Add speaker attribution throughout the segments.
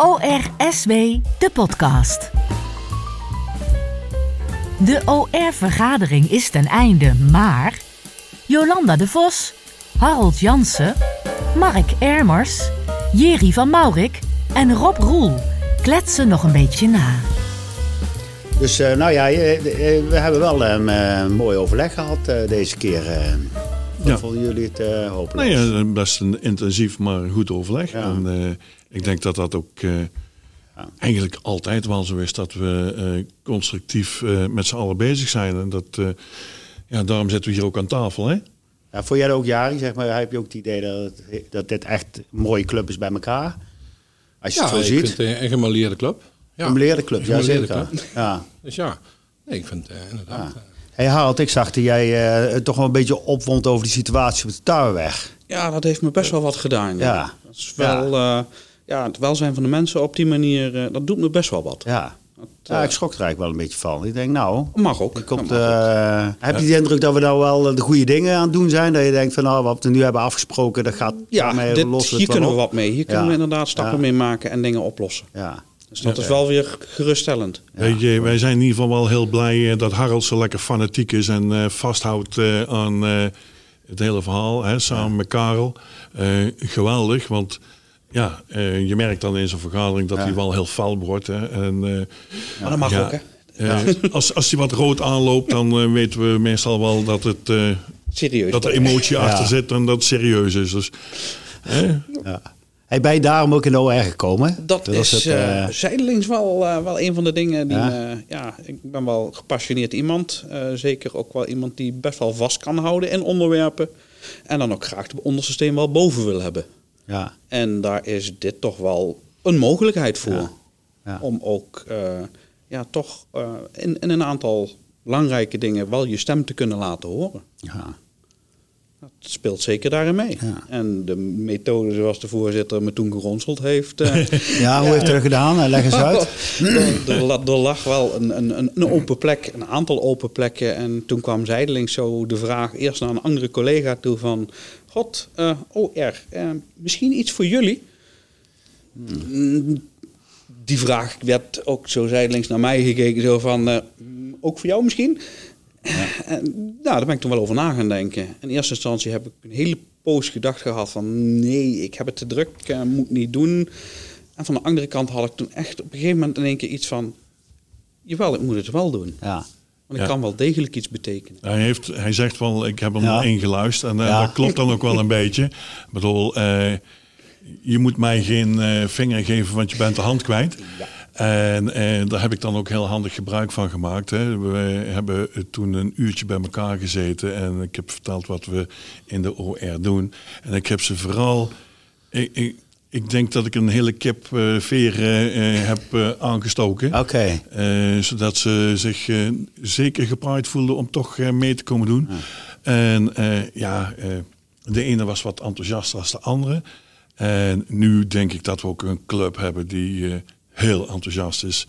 Speaker 1: ORSW, de podcast. De OR-vergadering is ten einde, maar Jolanda de Vos, Harold Jansen, Mark Ermers, Jerry van Maurik en Rob Roel kletsen nog een beetje na.
Speaker 2: Dus eh, nou ja, eh, eh, we hebben wel een mooi overleg gehad eh, deze keer.
Speaker 3: Ja.
Speaker 2: vonden jullie het eh hopelijk?
Speaker 3: Nee, ja, best een intensief, maar goed overleg.
Speaker 2: Ja.
Speaker 3: En eh, ik denk dat dat ook eh, eigenlijk altijd wel zo is dat we eh, constructief eh, met z'n allen bezig zijn. En dat, eh, ja, daarom zitten we hier ook aan tafel. Hè?
Speaker 2: Ja, vond jij ook, Jari? Zeg maar, heb je ook het idee dat, het- dat dit echt een mooie club is bij elkaar? Als je
Speaker 4: Ja,
Speaker 2: het zo
Speaker 4: ik
Speaker 2: ziet.
Speaker 4: vind het een gemaleerde club. Ja.
Speaker 2: Een club, ja zeker.
Speaker 4: club.
Speaker 2: Ja.
Speaker 4: Dus ja, nee, ik vind het inderdaad. Eh,
Speaker 2: Hey Harold, ik zag dat jij eh, het toch wel een beetje opwond over die situatie op de Touwenweg.
Speaker 5: Ja, dat heeft me best wel wat gedaan. Ja.
Speaker 2: Ja.
Speaker 5: Dat is wel, ja. ja, het welzijn van de mensen op die manier, eh, dat doet me best wel wat.
Speaker 2: Ja.
Speaker 5: Dat,
Speaker 2: ja,
Speaker 5: eh,
Speaker 2: ik schrok er eigenlijk wel een beetje van. Ik denk, nou,
Speaker 5: mag ook.
Speaker 2: komt,
Speaker 5: Dat mag ook.
Speaker 2: eh, heb je de indruk dat we nou wel eh, de goede dingen aan het doen zijn? Dat je denkt van, nou, wat we nu hebben afgesproken, dat gaat
Speaker 5: Ja,
Speaker 2: daarmee
Speaker 5: dit, hier kunnen we wat mee. Hier kunnen we inderdaad stappen mee maken en dingen oplossen.
Speaker 2: Ja.
Speaker 5: Dus dat is wel weer geruststellend.
Speaker 3: Weet je, wij zijn in ieder geval wel heel blij eh, dat Harold zo lekker fanatiek is en eh, vasthoudt eh, aan het hele verhaal, hè, samen met Karel. Geweldig, want ja, je merkt dan in zo'n vergadering dat hij wel heel fel wordt. Hè, en,
Speaker 5: Maar dat mag ook, hè?
Speaker 3: als, als hij wat rood aanloopt, dan weten we meestal wel dat, het,
Speaker 5: Serieus.
Speaker 3: dat er emotie achter zit en dat het serieus is. Dus, hè,
Speaker 2: Ja. Hey, ben je daarom ook in de OR gekomen?
Speaker 5: Dat, is
Speaker 2: het,
Speaker 5: eh,
Speaker 2: eh,
Speaker 5: zijdelings wel, eh, wel een van de dingen die
Speaker 2: Ja?
Speaker 5: me- ja, ik ben wel gepassioneerd iemand. Zeker ook wel iemand die best wel vast kan houden in onderwerpen. En dan ook graag de ondersysteem wel boven wil hebben.
Speaker 2: ja.
Speaker 5: En daar is dit toch wel een mogelijkheid voor.
Speaker 2: Ja. Ja.
Speaker 5: Om ook ja, toch in, in een aantal belangrijke dingen wel je stem te kunnen laten horen.
Speaker 2: Ja.
Speaker 5: Dat speelt zeker daarin mee.
Speaker 2: Ja.
Speaker 5: En de methode zoals de voorzitter me toen geronseld heeft. eh,
Speaker 2: ja, hoe heeft hij dat gedaan? Eh, Leg eens uit.
Speaker 5: er, er, la- er lag wel een, een, een, open plek, een aantal open plekken. En toen kwam zijdelings zo de vraag eerst naar een andere collega toe van... God, eh OR, eh, misschien iets voor jullie? Mm, Die vraag werd ook zo zijdelings naar mij gekeken. Zo van, mm, ook voor jou misschien? En, nou, daar ben ik toen wel over na gaan denken. In eerste instantie heb ik een hele poos gedacht gehad van... nee, ik heb het te druk, eh, moet niet doen. En van de andere kant had ik toen echt op een gegeven moment in één keer iets van... jawel, ik moet het wel doen.
Speaker 2: Ja.
Speaker 5: Want ik
Speaker 3: Ja.
Speaker 5: kan wel degelijk iets betekenen.
Speaker 3: Hij, heeft, hij zegt wel, ik heb hem
Speaker 2: Ja.
Speaker 3: ingeluisterd. En eh,
Speaker 2: Ja.
Speaker 3: dat klopt dan ook wel een beetje. Ik bedoel, eh, je moet mij geen eh, vinger geven, want je bent de hand kwijt. En eh, daar heb ik dan ook heel handig gebruik van gemaakt. Hè. We hebben toen een uurtje bij elkaar gezeten. En ik heb verteld wat we in de OR doen. En ik heb ze vooral... Ik, ik, ik denk dat ik een hele kip veer eh, heb aangestoken.
Speaker 2: Oké.
Speaker 3: Eh, zodat ze zich zeker gepraaid voelden om toch mee te komen doen. En eh, ja, de ene was wat enthousiaster als de andere. En nu denk ik dat we ook een club hebben die heel enthousiast is.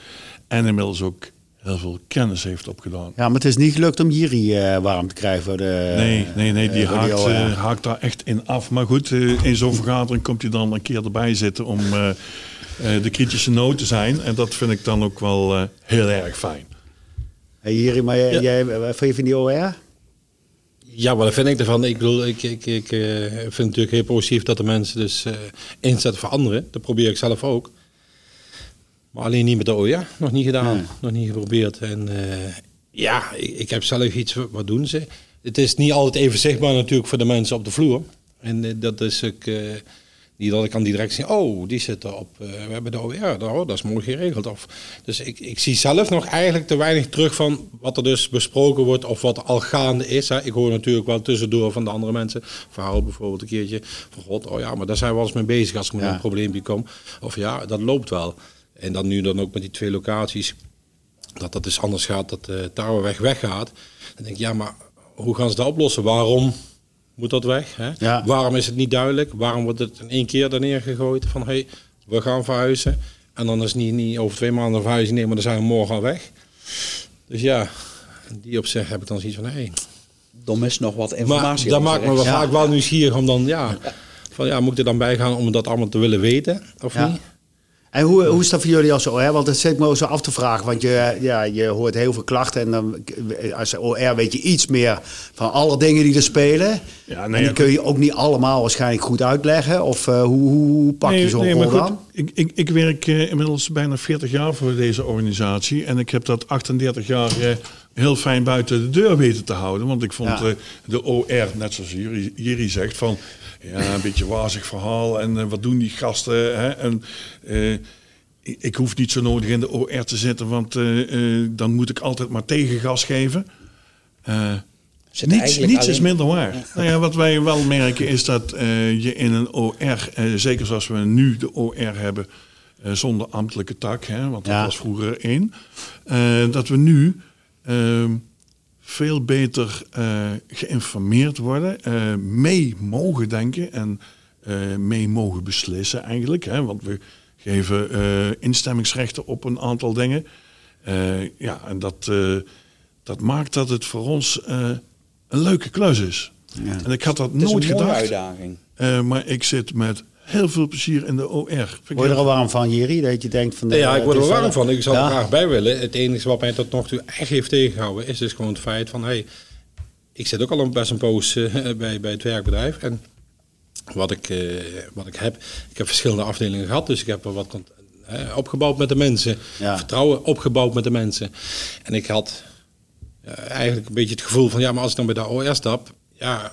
Speaker 3: En inmiddels ook heel veel kennis heeft opgedaan.
Speaker 2: Ja, maar het is niet gelukt om Jiri eh, warm te krijgen voor de...
Speaker 3: Nee, nee, nee, die
Speaker 2: eh,
Speaker 3: haakt, eh, haakt daar echt in af. Maar goed, in zo'n vergadering komt hij dan een keer erbij zitten om eh, eh, de kritische noot te zijn. En dat vind ik dan ook wel heel erg fijn.
Speaker 2: Hey, Jiri, maar jij, jij, wat vind je van die OR?
Speaker 4: Ja, wat vind ik ervan? Ik bedoel, ik, ik, ik vind het natuurlijk heel positief dat de mensen dus eh, inzetten voor anderen. Dat probeer ik zelf ook. Maar alleen niet met de OJA. Nog niet gedaan,
Speaker 2: Nee.
Speaker 4: nog niet geprobeerd. En eh, ja, ik, ik heb zelf iets, wat doen ze? Het is niet altijd even zichtbaar natuurlijk voor de mensen op de vloer. En eh, dat is ook... eh, niet dat ik aan die direct zie, oh, die zitten op, we hebben de OER, oh, dat is mooi geregeld. Of, dus ik, ik zie zelf nog eigenlijk te weinig terug van wat er dus besproken wordt of wat al gaande is. Hè. Ik hoor natuurlijk wel tussendoor van de andere mensen, verhaal bijvoorbeeld een keertje, van god, oh ja, maar daar zijn we wel eens mee bezig als ik met
Speaker 2: Ja.
Speaker 4: een probleempje kom. Of ja, dat loopt wel. En dan nu dan ook met die twee locaties, dat dat dus anders gaat, dat de Touwenweg weggaat. Dan denk ik, ja, maar hoe gaan ze dat oplossen? Waarom moet dat weg? Hè?
Speaker 2: Ja.
Speaker 4: Waarom is het niet duidelijk? Waarom wordt het in één keer daar neergegooid van hey, we gaan verhuizen? En dan is het niet, niet over twee maanden verhuizen, nee, maar dan zijn we morgen al weg. Dus ja, die opzicht heb ik dan zoiets van hey.
Speaker 5: Dom is nog wat
Speaker 4: Maar
Speaker 5: informatie.
Speaker 4: dat
Speaker 5: over
Speaker 4: maakt me wel vaak wel nieuwsgierig om dan, ja, van ja, moet ik er dan bij gaan om dat allemaal te willen weten of
Speaker 2: Ja.
Speaker 4: niet?
Speaker 2: En hoe, hoe is dat voor jullie als OR? Want dat zit me ook zo af te vragen. Want je, ja, je hoort heel veel klachten. En dan, als OR weet je iets meer van alle dingen die er spelen.
Speaker 3: Ja,
Speaker 2: en
Speaker 3: nee,
Speaker 2: die
Speaker 3: ja,
Speaker 2: kun je ook niet allemaal waarschijnlijk goed uitleggen. Of eh, hoe, hoe, pak je
Speaker 3: Nee,
Speaker 2: zo'n
Speaker 3: nee,
Speaker 2: rol?
Speaker 3: Ik, ik, ik werk eh, inmiddels bijna 40 jaar voor deze organisatie. En ik heb dat 38 jaar eh, heel fijn buiten de deur weten te houden. Want ik vond
Speaker 2: Ja.
Speaker 3: eh, de OR, net zoals Jiri, Jiri zegt, van ja, een beetje wazig verhaal. En eh, wat doen die gasten? Hè? En, eh, ik, ik hoef niet zo nodig in de OR te zitten, want dan moet ik altijd maar tegengas geven. Niets niets is minder waar. Nou ja, wat wij wel merken is dat je in een OR, zeker zoals we nu de OR hebben, zonder ambtelijke tak, hè, want dat was vroeger één, dat we nu veel beter eh, geïnformeerd worden, eh, mee mogen denken en eh, mee mogen beslissen eigenlijk. Hè, want we geven eh, instemmingsrechten op een aantal dingen. Eh, ja, en dat, eh, dat maakt dat het voor ons eh, een leuke klus is.
Speaker 2: Ja.
Speaker 3: En ik had dat
Speaker 5: Het is
Speaker 3: nooit
Speaker 5: een mooie
Speaker 3: gedacht.
Speaker 5: uitdaging.
Speaker 3: eh, maar ik zit met heel veel plezier in de OR. Ik
Speaker 2: Word je er al warm van, Jiri? Dat je denkt van...
Speaker 4: Nee, ja, ik word er warm van. Ik zou
Speaker 2: Ja?
Speaker 4: er graag bij willen. Het enige wat mij tot nog toe echt heeft tegengehouden is dus gewoon het feit van... Hey, ik zit ook al een- best een poos eh, bij, bij het werkbedrijf. En wat ik, eh, wat ik heb, ik heb verschillende afdelingen gehad. Dus ik heb er wat eh, opgebouwd met de mensen.
Speaker 2: Ja.
Speaker 4: Vertrouwen opgebouwd met de mensen. En ik had eigenlijk een beetje het gevoel van... Ja, maar als ik dan bij de OR stap... Ja,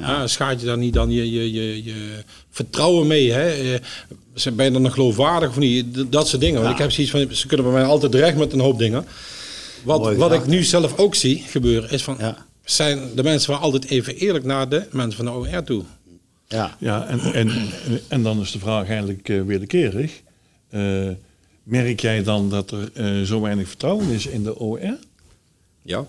Speaker 4: ja. schaadt je dan niet dan je, je, je, je vertrouwen mee? Hè? Eh, zijn- Ben je dan nog geloofwaardig of niet? Dat soort dingen. Want
Speaker 2: Ja.
Speaker 4: ik heb zoiets van, ze kunnen bij mij altijd terecht met een hoop dingen. Wat, wat ik nu zelf ook zie gebeuren, is van...
Speaker 2: Ja.
Speaker 4: Zijn de mensen wel altijd even eerlijk naar de mensen van de OR toe?
Speaker 2: Ja.
Speaker 3: Ja, en, en, en dan is de vraag eigenlijk eh, wederkerig. Eh, merk jij dan dat er eh, zo weinig vertrouwen is in de OR? Ja.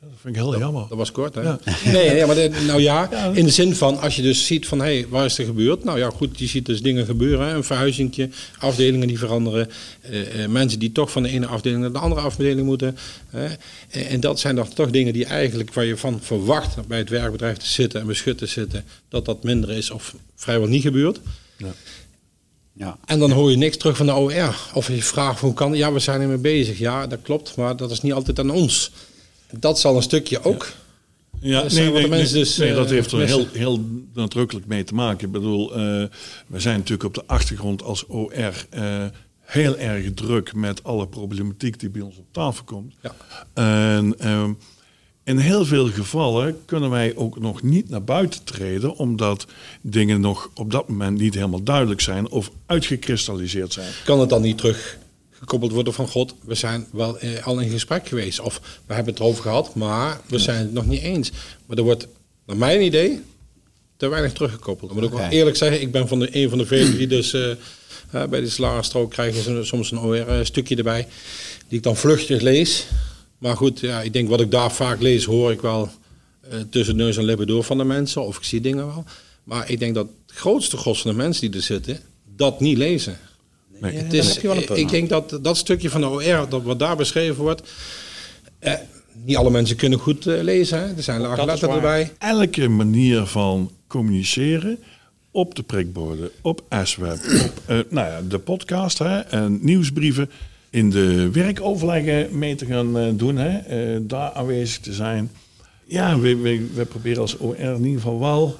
Speaker 3: Dat vind ik heel jammer.
Speaker 4: Dat was kort, hè?
Speaker 3: Ja.
Speaker 4: Nee, nee, maar de- nou ja,
Speaker 3: Ja.
Speaker 4: in de zin van als je dus ziet van, hé, hey, waar is er gebeurd? Nou ja, goed, je ziet dus dingen gebeuren, hè, een verhuizingje, afdelingen die veranderen, eh, eh, mensen die toch van de ene afdeling naar de andere afdeling moeten. Hè. En, en dat zijn dan toch dingen die eigenlijk, waar je van verwacht bij het werkbedrijf te zitten en beschut te zitten, dat dat minder is of vrijwel niet gebeurt.
Speaker 2: Ja.
Speaker 4: En dan hoor je niks terug van de OR. Of je vraagt hoe kan, ja, we zijn ermee bezig. Ja, dat klopt, maar dat is niet altijd aan ons. Dat zal een stukje ook.
Speaker 3: Ja,
Speaker 4: Dat de mensen dus,
Speaker 3: nee,
Speaker 4: eh,
Speaker 3: dat heeft er heel, heel nadrukkelijk mee te maken. Ik bedoel, eh, we zijn natuurlijk op de achtergrond als OR eh, heel erg druk met alle problematiek die bij ons op tafel komt.
Speaker 4: Ja.
Speaker 3: En ehm, in heel veel gevallen kunnen wij ook nog niet naar buiten treden, omdat dingen nog op dat moment niet helemaal duidelijk zijn of uitgekristalliseerd zijn.
Speaker 4: kan het dan niet teruggekoppeld worden van God, we zijn wel eh, al in gesprek geweest. Of we hebben het erover gehad, maar we zijn het nog niet eens. Maar er wordt, naar mijn idee, te weinig teruggekoppeld. Ik moet ook wel eerlijk zeggen, ik ben van de, een van de velen die dus eh, bij de salarisstrook krijgen ze soms een OR-stukje erbij. Die ik dan vluchtig lees. Maar goed, ja, ik denk wat ik daar vaak lees, hoor ik wel eh, tussen neus en lippen door van de mensen. Of ik zie dingen wel. Maar ik denk dat het grootste gros van de mensen die er zitten, dat niet lezen.
Speaker 3: Nee.
Speaker 4: Het
Speaker 5: daar
Speaker 4: is,
Speaker 5: heb je wel een punt.
Speaker 4: ik denk dat dat stukje van de OR, dat wat daar beschreven wordt, eh, niet alle mensen kunnen goed eh, lezen. Hè? Er zijn laagletters
Speaker 5: waar.
Speaker 4: erbij.
Speaker 3: elke manier van communiceren op de prikborden, op SWeb, op eh, nou ja, de podcast hè, en nieuwsbrieven, in de werkoverleggen mee te gaan eh, doen, hè, eh, daar aanwezig te zijn. Ja, we, we, we proberen als OR in ieder geval wel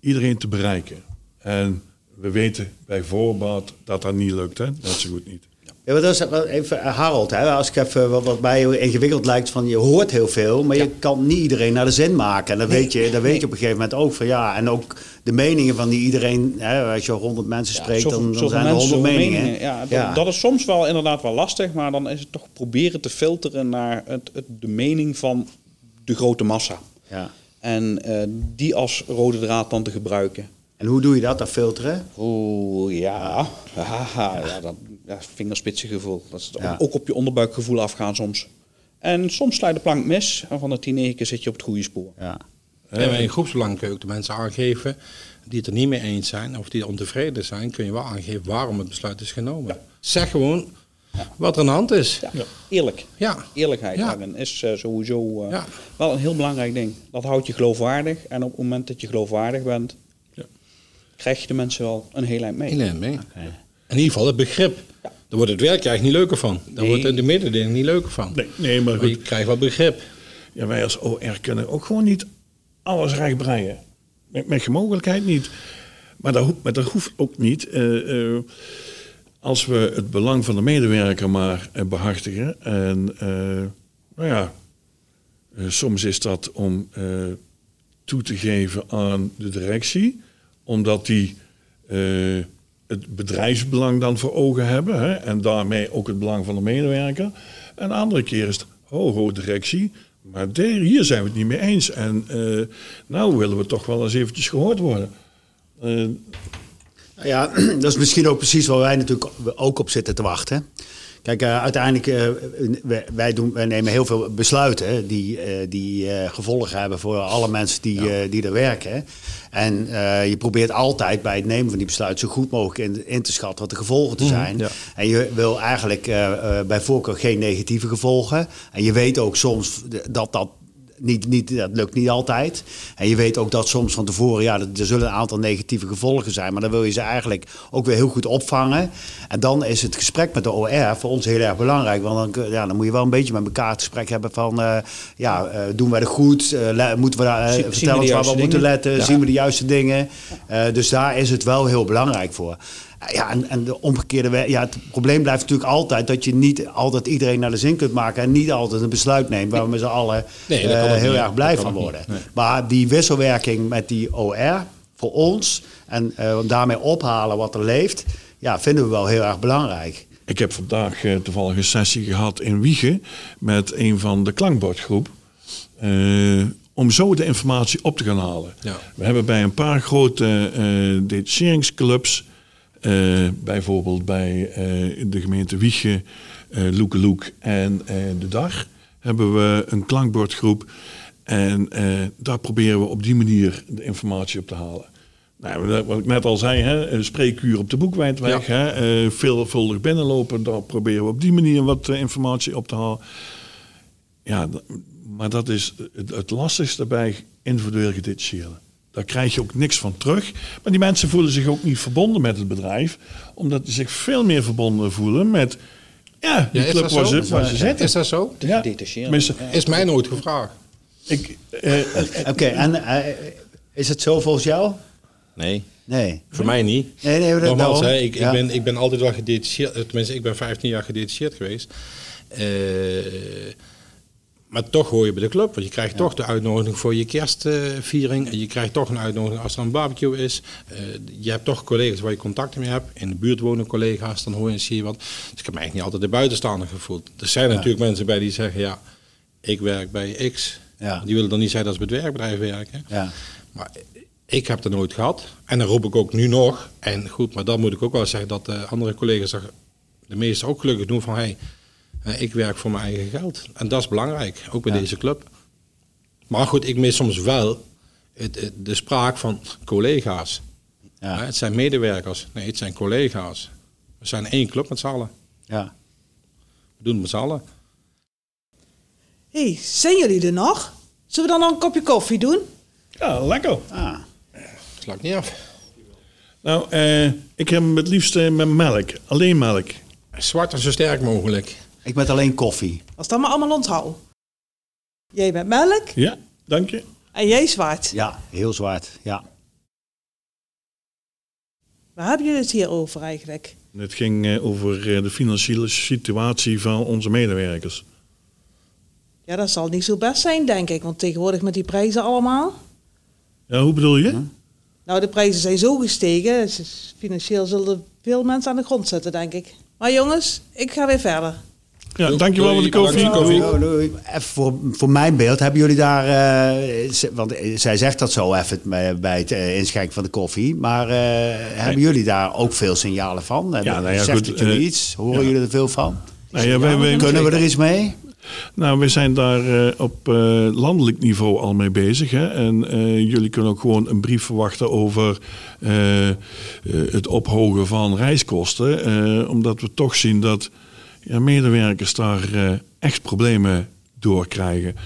Speaker 3: iedereen te bereiken. En we weten bij voorbaat dat dat niet lukt, hè? net zo goed niet.
Speaker 2: Ja, maar dat is even eh, Harold, hè, als ik even wat, wat mij ingewikkeld lijkt van je hoort heel veel, maar je kan niet iedereen naar de zin maken. En dat weet je, dat weet je op een gegeven moment ook van ja, en ook de meningen van die iedereen, hè, als je honderd mensen spreekt,
Speaker 5: zoveel-
Speaker 2: dan, dan
Speaker 5: zoveel
Speaker 2: zijn er honderd meningen.
Speaker 5: Ja, dat, dat is soms wel inderdaad wel lastig, maar dan is het toch proberen te filteren naar het, het- de mening van de grote massa.
Speaker 2: ja.
Speaker 5: En eh, die als rode draad dan te gebruiken.
Speaker 2: En hoe doe je dat, dat filteren?
Speaker 5: Oeh, ja. Haha, ja, dat ja, vingerspitsengevoel. Dat is
Speaker 2: Ja.
Speaker 5: ook op je onderbuikgevoel afgaan soms. En soms sla je de plank mis. En van de tien negen keer zit je op het goede spoor.
Speaker 2: Ja.
Speaker 4: En bij een groepsbelang kun je ook de mensen aangeven die het er niet mee eens zijn of die ontevreden zijn, kun je wel aangeven waarom het besluit is genomen. Zeg gewoon wat er aan de hand is.
Speaker 5: Ja, eerlijk.
Speaker 4: Ja.
Speaker 5: Eerlijkheid daarin is eh, sowieso eh,
Speaker 4: Ja.
Speaker 5: wel een heel belangrijk ding. Dat houdt je geloofwaardig. En op het moment dat je geloofwaardig bent. Krijg je de mensen wel een heel eind mee.
Speaker 4: Heel erg mee. In ieder geval het begrip. Daar wordt het werk eigenlijk niet leuker van. Daar
Speaker 5: Nee.
Speaker 4: wordt de mededinging niet leuker van.
Speaker 3: Nee, nee, maar
Speaker 4: Maar je
Speaker 3: goed.
Speaker 4: krijgt wel begrip.
Speaker 3: Ja, wij als OR kunnen ook gewoon niet alles recht breien. Met, met je mogelijkheid niet. Maar dat, hoeft- maar dat hoeft ook niet. eh, eh, als we het belang van de medewerker maar eh, behartigen. En eh, nou ja, soms is dat om eh, toe te geven aan de directie. Omdat die eh, het bedrijfsbelang dan voor ogen hebben. Hè, en daarmee ook het belang van de medewerker. En de andere keer is het, ho, ho, directie. Maar hier zijn we het niet mee eens. En eh, nou willen we toch wel eens eventjes gehoord worden. Eh,
Speaker 2: Ja, dat is misschien ook precies waar wij natuurlijk ook op zitten te wachten. Kijk, eh, uiteindelijk, eh, wij, wij, doen, wij nemen heel veel besluiten die, eh, die gevolgen hebben voor alle mensen die, die er werken. En je probeert altijd bij het nemen van die besluiten zo goed mogelijk in, in te schatten wat de gevolgen te zijn.
Speaker 3: ja.
Speaker 2: En je wil eigenlijk bij voorkeur geen negatieve gevolgen. En je weet ook soms dat dat niet, niet, dat lukt niet altijd. En je weet ook dat soms van tevoren, ja, er zullen een aantal negatieve gevolgen zijn. Maar dan wil je ze eigenlijk ook weer heel goed opvangen. En dan is het gesprek met de OR voor ons heel erg belangrijk. Want dan, ja, dan moet je wel een beetje met elkaar het gesprek hebben van, eh, ja, eh, doen wij het goed? Le- moeten we daar,
Speaker 5: we
Speaker 2: vertellen ons waar we op moeten letten?
Speaker 5: Ja.
Speaker 2: Zien we de juiste dingen? Dus daar is het wel heel belangrijk voor. Ja, en, en de omgekeerde ja, het probleem blijft natuurlijk altijd dat je niet altijd iedereen naar de zin kunt maken en niet altijd een besluit neemt waar we met z'n allen
Speaker 4: Nee, dat
Speaker 2: eh, heel
Speaker 4: niet.
Speaker 2: erg blij van worden.
Speaker 4: Nee.
Speaker 2: Maar die wisselwerking met die OR voor ons en eh, daarmee ophalen wat er leeft, ja, vinden we wel heel erg belangrijk.
Speaker 3: Ik heb vandaag eh, toevallig een sessie gehad in Wiegen met een van de klankbordgroep. eh, om zo de informatie op te gaan halen.
Speaker 4: Ja.
Speaker 3: We hebben bij een paar grote eh detacheringsclubs, eh, bijvoorbeeld bij eh, de gemeente Wiegen, eh Loekeloek en De Dag, hebben we een klankbordgroep. En daar proberen we op die manier de informatie op te halen. Nou, wat ik net al zei, hè, een spreekuur op de boekwijdweg, hè, eh, veelvuldig binnenlopen, daar proberen we op die manier wat informatie op te halen. Ja, maar dat is het, het lastigste bij individueel gedetacheren. Daar krijg je ook niks van terug. Maar die mensen voelen zich ook niet verbonden met het bedrijf, omdat ze zich veel meer verbonden voelen met ja, die
Speaker 4: Ja,
Speaker 3: club waar ze, waar ze zitten.
Speaker 4: Is dat zo?
Speaker 3: Ja,
Speaker 4: Is mij nooit gevraagd.
Speaker 3: ik, eh,
Speaker 2: Oké, en eh, is het zo volgens jou?
Speaker 4: Nee,
Speaker 2: Nee.
Speaker 4: voor mij niet.
Speaker 2: Nee, nee, dat-
Speaker 4: Nogmaals, ik,
Speaker 2: Ja.
Speaker 4: ik, ben, ik ben altijd wel gedetacheerd. eh, Tenminste, ik ben 15 jaar gedetacheerd geweest. Eh, maar toch hoor je bij de club. Want je krijgt toch de uitnodiging voor je kerstviering. en je krijgt toch een uitnodiging als er een barbecue is. Eh, je hebt toch collega's waar je contacten mee hebt. In de buurt wonen collega's, dan hoor je en zie je wat. Dus ik heb me eigenlijk niet altijd de buitenstaander gevoeld. Er zijn natuurlijk mensen bij die zeggen, ja, ik werk bij X.
Speaker 2: Ja.
Speaker 4: Die willen dan niet zeggen dat ze bij het werkbedrijf werken.
Speaker 2: Ja.
Speaker 4: Maar ik heb dat nooit gehad. En dan roep ik ook nu nog. En goed, maar dan moet ik ook wel zeggen dat de andere collega's er de meesten ook gelukkig doen van hey, eh, ik werk voor mijn eigen geld. En dat is belangrijk, ook bij
Speaker 2: Ja.
Speaker 4: deze club. Maar goed, ik mis soms wel het, het- de spraak van collega's.
Speaker 2: Ja.
Speaker 4: Hè, Het zijn medewerkers, nee, het zijn collega's. We zijn één club met z'n allen.
Speaker 2: Ja.
Speaker 4: We doen het met z'n allen.
Speaker 6: hey, zijn jullie er nog? Zullen we dan nog een kopje koffie doen?
Speaker 3: ja, lekker.
Speaker 2: Ah.
Speaker 4: Sla ik niet af.
Speaker 3: Nou, eh, ik heb hem het liefst eh, met melk. Alleen melk.
Speaker 4: Zwart en zo sterk mogelijk.
Speaker 2: Ik met alleen koffie.
Speaker 6: Als dat maar allemaal onthouden. Jij met melk
Speaker 3: Ja, dank je.
Speaker 6: en jij zwart.
Speaker 2: Ja, heel zwart. Ja.
Speaker 6: Waar hebben jullie het hier over eigenlijk?
Speaker 3: Het ging eh, over eh, de financiële situatie van onze medewerkers.
Speaker 6: Ja, dat zal niet zo best zijn, denk ik. Want tegenwoordig met die prijzen allemaal.
Speaker 3: Ja, hoe bedoel je?
Speaker 6: Nou, de prijzen zijn zo gestegen. dus Financieel zullen veel mensen aan de grond zitten, denk ik. Maar jongens, ik ga weer verder.
Speaker 3: Ja,
Speaker 4: Doei,
Speaker 3: dankjewel voor de
Speaker 4: doei,
Speaker 3: koffie.
Speaker 4: voor de
Speaker 2: doei. Even voor, voor mijn beeld, hebben jullie daar... eh, want eh, zij zegt dat zo even bij bij het eh, inschenken van de koffie. Maar eh, hebben jullie daar ook veel signalen van?
Speaker 3: Nou ja,
Speaker 2: zegt
Speaker 3: goed,
Speaker 2: het jullie iets? Horen jullie er veel van?
Speaker 3: Nou, ja, wij, wij-
Speaker 2: Kunnen we er iets mee?
Speaker 3: nou, we zijn daar eh, op eh, landelijk niveau al mee bezig. Hè? En eh, jullie kunnen ook gewoon een brief verwachten over het ophogen van reiskosten. eh, omdat we toch zien dat ja, medewerkers daar eh, echt problemen door krijgen.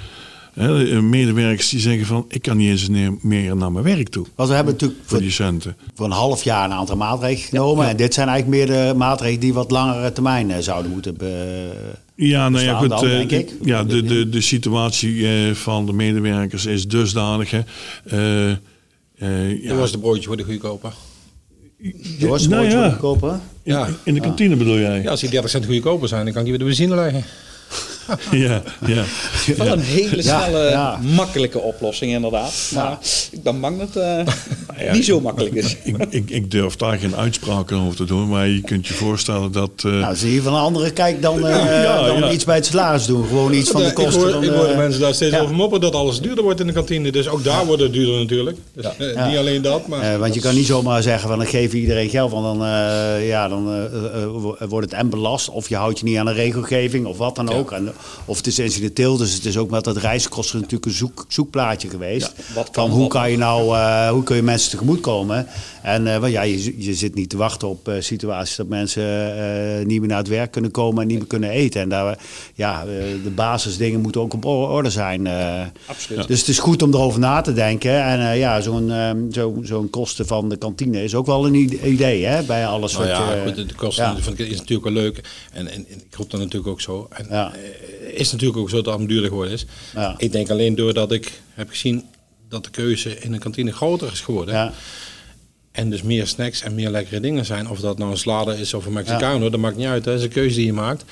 Speaker 3: Hè, eh, medewerkers die zeggen van, ik kan niet eens meer naar mijn werk toe.
Speaker 2: Want we hebben natuurlijk
Speaker 3: Voor
Speaker 2: voor,
Speaker 3: die centen.
Speaker 2: voor een half jaar een aantal maatregelen genomen. En dit zijn eigenlijk meer de maatregelen die wat langere termijn eh, zouden moeten... Be,
Speaker 3: Ja, nou ja,
Speaker 2: bestaan
Speaker 3: goed.
Speaker 2: dan, denk ik.
Speaker 3: ja, de, de, de situatie eh, van de medewerkers is dusdanig. Hè. Eh, eh, ja,
Speaker 4: Dat was de broodje voor de goedkoper.
Speaker 2: Er was
Speaker 3: nou ja.
Speaker 2: goedkoper.
Speaker 3: in,
Speaker 4: Ja.
Speaker 3: in de kantine bedoel jij?
Speaker 4: Ja, als die 30 cent goedkoper zijn, dan kan ik die weer de benzine leggen.
Speaker 3: ja, ja.
Speaker 5: Wel een hele snelle,
Speaker 2: ja.
Speaker 5: makkelijke oplossing inderdaad. Maar ik ben bang dat het
Speaker 3: ja,
Speaker 5: niet zo makkelijk is.
Speaker 3: Ik, ik, ik durf daar geen uitspraken over te doen, maar je kunt je voorstellen dat. eh,
Speaker 2: Nou, zie je van een andere kijk dan, eh,
Speaker 3: Ja,
Speaker 2: dan
Speaker 3: ja.
Speaker 2: iets bij het salaris doen. Gewoon iets van de
Speaker 4: ik
Speaker 2: kosten.
Speaker 4: hoor, ik
Speaker 2: de-
Speaker 4: hoor de mensen daar steeds
Speaker 2: ja.
Speaker 4: over moppen dat alles duurder wordt in de kantine. Dus ook daar wordt het duurder natuurlijk. Dus, eh,
Speaker 2: Ja.
Speaker 4: Niet alleen dat, maar...
Speaker 2: Eh, want je kan niet zomaar zeggen van dan geef je iedereen geld, want dan, eh, ja, dan wo- wordt het en belast. Of je houdt je niet aan een regelgeving of wat dan ook. En, of het is incidenteel, dus het is ook met dat reiskosten natuurlijk een zoek, zoekplaatje geweest.
Speaker 5: Ja, wat kan,
Speaker 2: van hoe
Speaker 5: wat
Speaker 2: kan je nou, eh, hoe kun je mensen tegemoetkomen? En want ja, je, je zit niet te wachten op eh, situaties dat mensen eh, niet meer naar het werk kunnen komen en niet meer kunnen eten. En daar, ja, de basisdingen moeten ook op orde zijn.
Speaker 5: Absoluut.
Speaker 2: Dus het is goed om erover na te denken. En ja, zo'n ehm, zo, zo'n kosten van de kantine is ook wel een ide- idee, hè? Bij alles
Speaker 4: Nou
Speaker 2: wat
Speaker 4: ja, goed, de, kosten
Speaker 2: ja.
Speaker 4: van, is natuurlijk wel leuk. En, en, ik roep dat natuurlijk ook zo. En
Speaker 2: Ja.
Speaker 4: is natuurlijk ook zo dat het allemaal duurder geworden is.
Speaker 2: Ja.
Speaker 4: Ik denk alleen doordat ik heb gezien dat de keuze in een kantine groter is geworden.
Speaker 2: Ja,
Speaker 4: En dus meer snacks en meer lekkere dingen zijn. Of dat nou een salade is of een Mexicano, dat maakt niet uit. hè. Dat is een keuze die je maakt.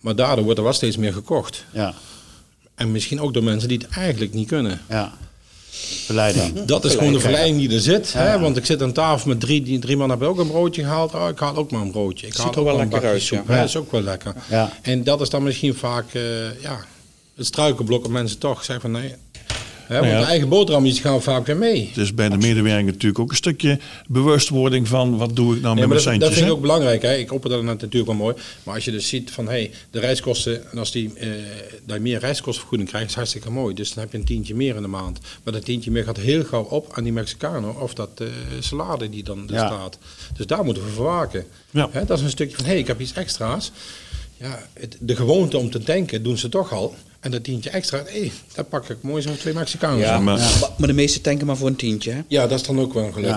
Speaker 4: Maar daardoor wordt er wel steeds meer gekocht.
Speaker 2: ja,
Speaker 4: En misschien ook door mensen die het eigenlijk niet kunnen.
Speaker 2: ja. Verleiding.
Speaker 4: Dat is gewoon de verleiding die er zit.
Speaker 2: Ja.
Speaker 4: Hè? Want ik zit aan tafel met drie, die, drie man hebben ook een broodje gehaald. Oh, ik haal ook maar een broodje. Ik
Speaker 5: Ziet
Speaker 4: haal
Speaker 5: er
Speaker 4: ook
Speaker 5: wel
Speaker 4: een
Speaker 5: lekker
Speaker 4: bakje
Speaker 5: uit,
Speaker 4: soep.
Speaker 5: ja.
Speaker 4: Dat is ook wel lekker.
Speaker 2: Ja.
Speaker 4: En dat is dan misschien vaak eh, ja, het struikelblok mensen toch zeggen van nee. Hè, want
Speaker 3: ja.
Speaker 4: de eigen boterhammetjes gaan vaak weer mee.
Speaker 3: Het is bij de medewerker natuurlijk ook een stukje bewustwording van wat doe ik nou
Speaker 4: Nee,
Speaker 3: met mijn
Speaker 4: dat, dat
Speaker 3: centjes.
Speaker 4: vind ik ook belangrijk. Hè? Ik opperde dat natuurlijk wel mooi. Maar als je dus ziet van hey, de reiskosten, en als die, eh, dat je meer reiskostenvergoeding krijgt, is hartstikke mooi. Dus dan heb je een tientje meer in de maand. Maar dat tientje meer gaat heel gauw op aan die Mexicano of dat eh, salade die dan er
Speaker 2: Ja.
Speaker 4: staat. Dus daar moeten we voor waken.
Speaker 3: Ja.
Speaker 4: Hè, dat is een stukje van hey, ik heb iets extra's. Ja, het, de gewoonte om te denken doen ze toch al. En dat tientje extra, hey, daar pak ik mooi zo'n twee Mexicanos.
Speaker 5: Ja,
Speaker 4: Ja.
Speaker 3: maar-
Speaker 5: maar, maar de meeste tanken maar voor een tientje. Hè?
Speaker 4: ja, dat is dan ook wel een geluk.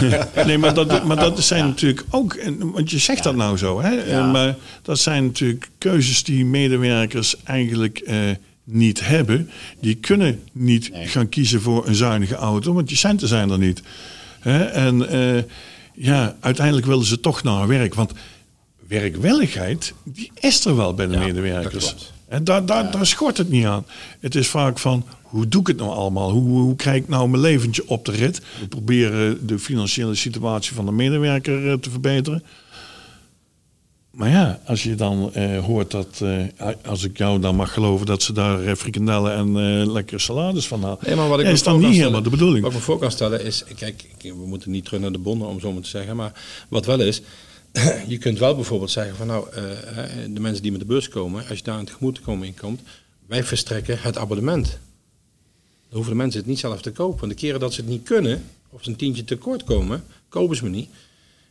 Speaker 2: Ja.
Speaker 3: Nee, maar dat, maar dat zijn natuurlijk ook, en- want je zegt dat nou zo, hè?
Speaker 2: Ja.
Speaker 3: maar dat zijn natuurlijk keuzes die medewerkers eigenlijk eh, niet hebben. Die kunnen niet
Speaker 2: Nee.
Speaker 3: gaan kiezen voor een zuinige auto, want die centen zijn er niet. Hè? En eh, ja, uiteindelijk willen ze toch naar werk, want werkwilligheid, die is er wel bij de
Speaker 4: Ja, dat
Speaker 3: medewerkers. En daar, daar, daar schort het niet aan. Het is vaak van, hoe doe ik het nou allemaal? Hoe, hoe krijg ik nou mijn leventje op de rit? We proberen de financiële situatie van de medewerker eh, te verbeteren. Maar ja, als je dan eh, hoort dat, eh, als ik jou dan mag geloven, dat ze daar eh, frikandellen en eh, lekkere salades van halen.
Speaker 4: Nee, maar wat ik
Speaker 3: Ja, is dan niet helemaal de bedoeling.
Speaker 4: Wat ik me voor kan stellen is, kijk, we moeten niet terug naar de bonnen om zo maar te zeggen, maar wat wel is, je kunt wel bijvoorbeeld zeggen van nou, eh, de mensen die met de bus komen, als je daar een tegemoetkoming in komt, wij verstrekken het abonnement. Dan hoeven de mensen het niet zelf te kopen. Want de keren dat ze het niet kunnen, of ze een tientje tekort komen, kopen ze me niet.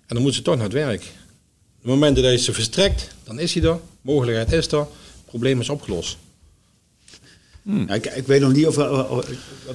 Speaker 4: En dan moeten ze toch naar het werk. Op het moment dat je ze verstrekt, dan is hij er, mogelijkheid is er, probleem is opgelost.
Speaker 2: Ja, ik, ik weet nog niet of, of- of-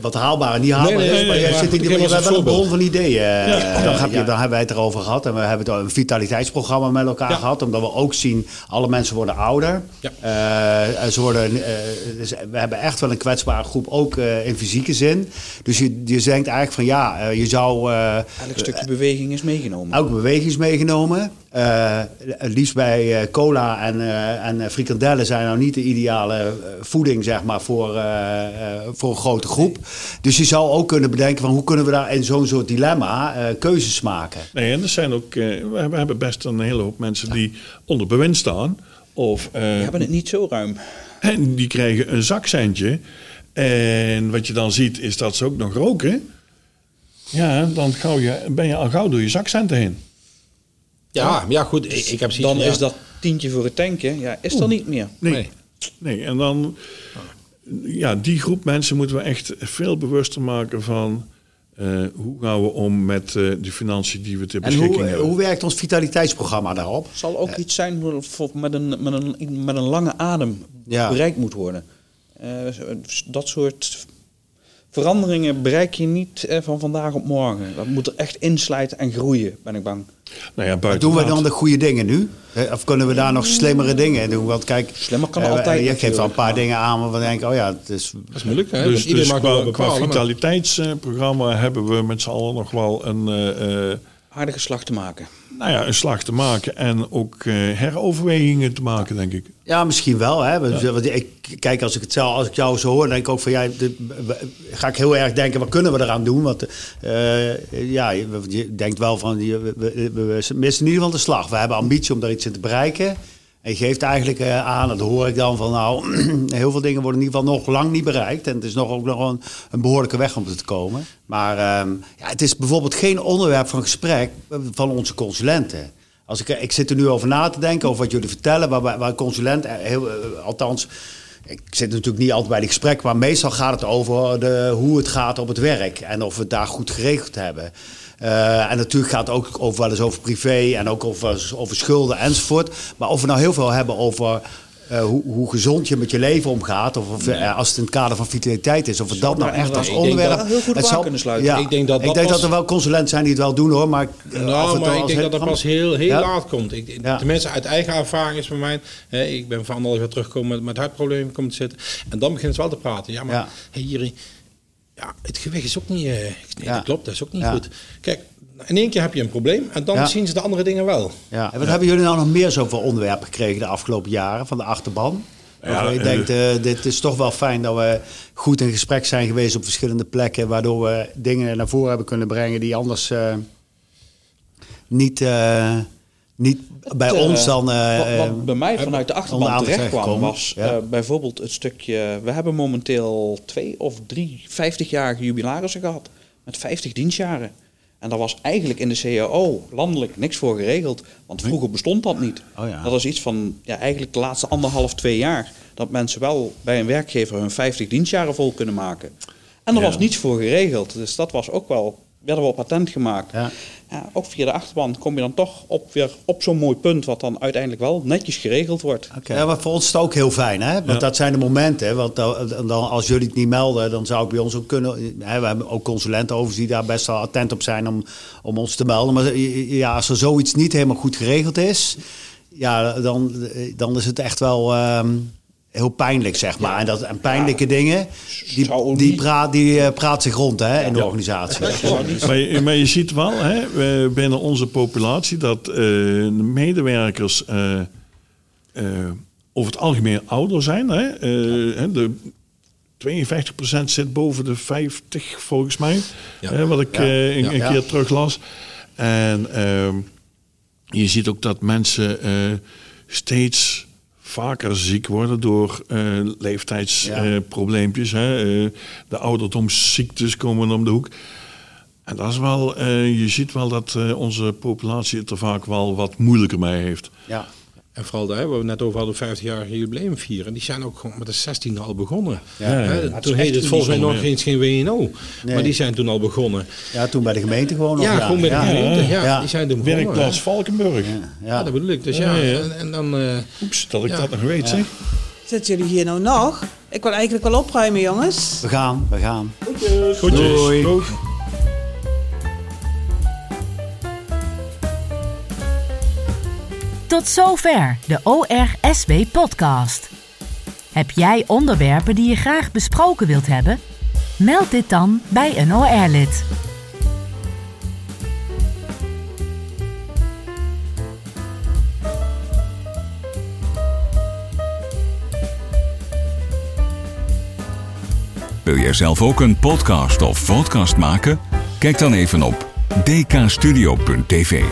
Speaker 2: wat haalbaar en niet haalbaar
Speaker 4: Nee, nee,
Speaker 2: is, maar
Speaker 4: nee, maar
Speaker 2: zit in die, bent
Speaker 4: een
Speaker 2: wel een bron van ideeën. eh, dan, heb je,
Speaker 3: ja.
Speaker 2: dan hebben wij het erover gehad en we hebben het een vitaliteitsprogramma met elkaar
Speaker 4: Ja.
Speaker 2: gehad, omdat we ook zien, alle mensen worden ouder. Eh, ze worden, eh, dus we hebben echt wel een kwetsbare groep, ook eh, in fysieke zin. Dus je, je denkt eigenlijk van ja, eh, je zou... eh,
Speaker 5: Elk stukje beweging is meegenomen.
Speaker 2: Elke beweging is meegenomen. Eh, het liefst bij eh, cola en, eh, en frikandellen zijn nou niet de ideale voeding zeg maar, voor, eh, eh, voor een grote groep. Dus je zou ook kunnen bedenken van hoe kunnen we daar in zo'n soort dilemma eh, keuzes maken.
Speaker 3: Nee, en er zijn ook, eh, we hebben- best een hele hoop mensen die onder bewind staan. Of, eh,
Speaker 5: We hebben het niet zo ruim.
Speaker 3: En die krijgen een zakcentje. En wat je dan ziet is dat ze ook nog roken. Ja, dan gauw je, ben je al gauw door je zakcenten heen.
Speaker 4: Ja, ja goed, ik, ik heb zoiets
Speaker 5: Dan
Speaker 4: van,
Speaker 5: is dat tientje voor het tanken, ja, is er niet meer.
Speaker 3: Nee.
Speaker 4: Nee.
Speaker 3: nee. en dan... Ja, die groep mensen moeten we echt veel bewuster maken van... eh, hoe gaan we om met eh, de financiën die we ter
Speaker 2: En
Speaker 3: beschikking
Speaker 2: hoe,
Speaker 3: hebben.
Speaker 2: hoe werkt ons vitaliteitsprogramma daarop?
Speaker 5: zal ook iets zijn wat voor- met een, met, een, met een lange adem
Speaker 2: Ja.
Speaker 5: bereikt moet worden. Eh, Eh, dat soort veranderingen bereik je niet eh, van vandaag op morgen. Dat moet er echt inslijten en groeien, ben ik bang.
Speaker 3: Nou ja, buiten
Speaker 2: Doen we dan de goede dingen nu? Of kunnen we daar nog slimmere dingen in doen? Want kijk,
Speaker 5: Slimmer kan
Speaker 2: eh,
Speaker 5: altijd
Speaker 2: Je geeft al een paar dingen aan waar we denken, oh ja, het is...
Speaker 4: Dat is moeilijk, hè?
Speaker 3: Dus, dus qua, vitaliteitsprogramma hebben we met z'n allen nog wel een, eh, eh,
Speaker 5: Aardige slag te maken.
Speaker 3: nou ja, een slag te maken en ook eh, heroverwegingen te maken, denk ik.
Speaker 2: Ja, misschien wel. Hè? Want Ik, kijk, als ik, het zelf, als ik jou zo hoor, dan denk ik ook van... Ja, dit- ga ik heel erg denken, wat kunnen we eraan doen? Want eh, ja, je, je denkt wel van, je, we, we- we missen in ieder geval de slag. We hebben ambitie om daar iets in te bereiken. En geeft eigenlijk eh, aan, dat hoor ik dan van... Nou, heel veel dingen worden in ieder geval nog lang niet bereikt. En het is nog ook nog een, een behoorlijke weg om te komen. Maar ehm, ja, het is bijvoorbeeld geen onderwerp van gesprek van onze consulenten. Als ik, ik zit er nu over na te denken, over wat jullie vertellen, waar, waar waar consulent, eh, heel, eh, althans, ik zit natuurlijk niet altijd bij die gesprekken, maar meestal gaat het over de, hoe het gaat op het werk en of we het daar goed geregeld hebben. Eh, en natuurlijk gaat het ook over, wel eens over privé en ook over, over schulden enzovoort. Maar of we nou heel veel hebben over eh, hoe, hoe gezond je met je leven omgaat, of, of eh, als het in het kader van vitaliteit is, of we dat nou
Speaker 5: daar
Speaker 2: echt als
Speaker 5: ik denk
Speaker 2: onderwerp.
Speaker 5: dat heel goed op
Speaker 2: het
Speaker 5: aan
Speaker 2: zal-
Speaker 5: kunnen sluiten.
Speaker 2: Ja,
Speaker 4: Ik denk dat
Speaker 2: ik
Speaker 4: dat
Speaker 2: denk
Speaker 4: pas-
Speaker 2: dat er wel consulenten zijn die het wel doen hoor, maar.
Speaker 4: Nou, maar ik
Speaker 2: als
Speaker 4: denk dat dat pas heel, heel
Speaker 2: Ja.
Speaker 4: laat komt. Ik,
Speaker 2: Ja.
Speaker 4: Tenminste, uit eigen ervaring is bij mij... Hè, ik ben van anderhalf jaar teruggekomen met, met hartproblemen komen te zitten. En dan beginnen ze wel te praten. Ja, maar hey, Jiri, ja, het gewicht is ook niet... eh, nee,
Speaker 2: Ja.
Speaker 4: dat klopt, dat is ook niet
Speaker 2: Ja.
Speaker 4: goed. Kijk, in één keer heb je een probleem en dan
Speaker 2: Ja.
Speaker 4: zien ze de andere dingen wel.
Speaker 2: Ja. En wat hebben jullie nou nog meer zoveel onderwerpen gekregen de afgelopen jaren van de achterban? Waarvan je
Speaker 3: eh,
Speaker 2: denkt, eh, dit is toch wel fijn dat we goed in gesprek zijn geweest op verschillende plekken, waardoor we dingen naar voren hebben kunnen brengen die anders eh, niet, eh, niet bij
Speaker 5: Eh,
Speaker 2: ons dan. eh,
Speaker 5: wat, wat bij mij vanuit de achterban terecht kwam was
Speaker 2: Ja.
Speaker 5: eh, bijvoorbeeld het stukje... We hebben momenteel twee of drie 50-jarige jubilarissen gehad. Met 50 dienstjaren. En daar was eigenlijk in de CAO landelijk niks voor geregeld. Want vroeger bestond dat niet.
Speaker 2: Oh ja.
Speaker 5: Dat is iets van ja, eigenlijk de laatste anderhalf, twee jaar. Dat mensen wel bij een werkgever hun 50 dienstjaren vol kunnen maken. En er
Speaker 3: Ja.
Speaker 5: was niets voor geregeld. Dus dat was ook wel, werden we op patent gemaakt.
Speaker 2: Ja.
Speaker 5: Ja, ook via de achterban kom je dan toch op, weer op zo'n mooi punt... wat dan uiteindelijk wel netjes geregeld wordt.
Speaker 2: Ja, maar voor ons is het ook heel fijn, hè? Want
Speaker 3: Ja.
Speaker 2: dat zijn de momenten. hè, Want dan, dan, als jullie het niet melden, dan zou ik bij ons ook kunnen. Hè, we hebben ook consulenten overigens die daar best wel attent op zijn om, om ons te melden. Maar ja, als er zoiets niet helemaal goed geregeld is, ja, dan, dan is het echt wel ehm, heel pijnlijk, zeg maar. En, dat, en pijnlijke dingen, die,
Speaker 5: Zou
Speaker 2: die, praat, die eh, praat zich rond hè, in de
Speaker 3: Ja.
Speaker 2: organisatie.
Speaker 3: Maar, je- maar je ziet wel hè, binnen onze populatie dat eh, de medewerkers eh, eh, over het algemeen ouder zijn. Hè. Eh, hè, de 52% zit boven de 50 volgens mij.
Speaker 4: Ja.
Speaker 3: Hè, wat ik
Speaker 2: Ja.
Speaker 3: eh, een,
Speaker 4: Ja.
Speaker 3: een
Speaker 2: Ja.
Speaker 3: keer teruglas. En ehm, je ziet ook dat mensen eh, steeds vaker ziek worden door eh
Speaker 2: Ja.
Speaker 3: leeftijdsprobleempjes. hè. Eh, de ouderdomsziektes komen om de hoek. En dat is wel, eh, je ziet wel dat onze populatie het er vaak wel wat moeilijker mee heeft.
Speaker 2: Ja.
Speaker 4: En vooral daar, waar we net over hadden, 50-jarige jubileum vieren. Die zijn ook gewoon met de 16 al begonnen.
Speaker 2: Ja,
Speaker 4: toen heette het volgens mij nog eens geen WNO.
Speaker 2: Nee.
Speaker 4: Maar die zijn toen al begonnen.
Speaker 2: ja, toen bij de gemeente gewoon nog.
Speaker 4: Ja, gewoon bij de
Speaker 2: ja.
Speaker 4: gemeente. Ja,
Speaker 2: Ja.
Speaker 4: die zijn toen begonnen.
Speaker 3: Werkplaats. Valkenburg.
Speaker 2: Ja.
Speaker 4: Ja, dat bedoel ik. Dus
Speaker 3: ja.
Speaker 4: En, en dan... eh,
Speaker 3: Oeps, dat ik
Speaker 4: Ja.
Speaker 3: dat nog weet, zeg.
Speaker 6: Zitten jullie hier nou nog? Ik wil eigenlijk wel opruimen, jongens.
Speaker 2: We gaan, we gaan.
Speaker 3: Goedjes.
Speaker 2: Doei.
Speaker 3: Doeg.
Speaker 1: Tot zover de ORSW podcast. Heb jij onderwerpen die je graag besproken wilt hebben? Meld dit dan bij een OR-lid.
Speaker 7: Wil jij zelf ook een podcast of podcast maken? Kijk dan even op dkstudio.tv.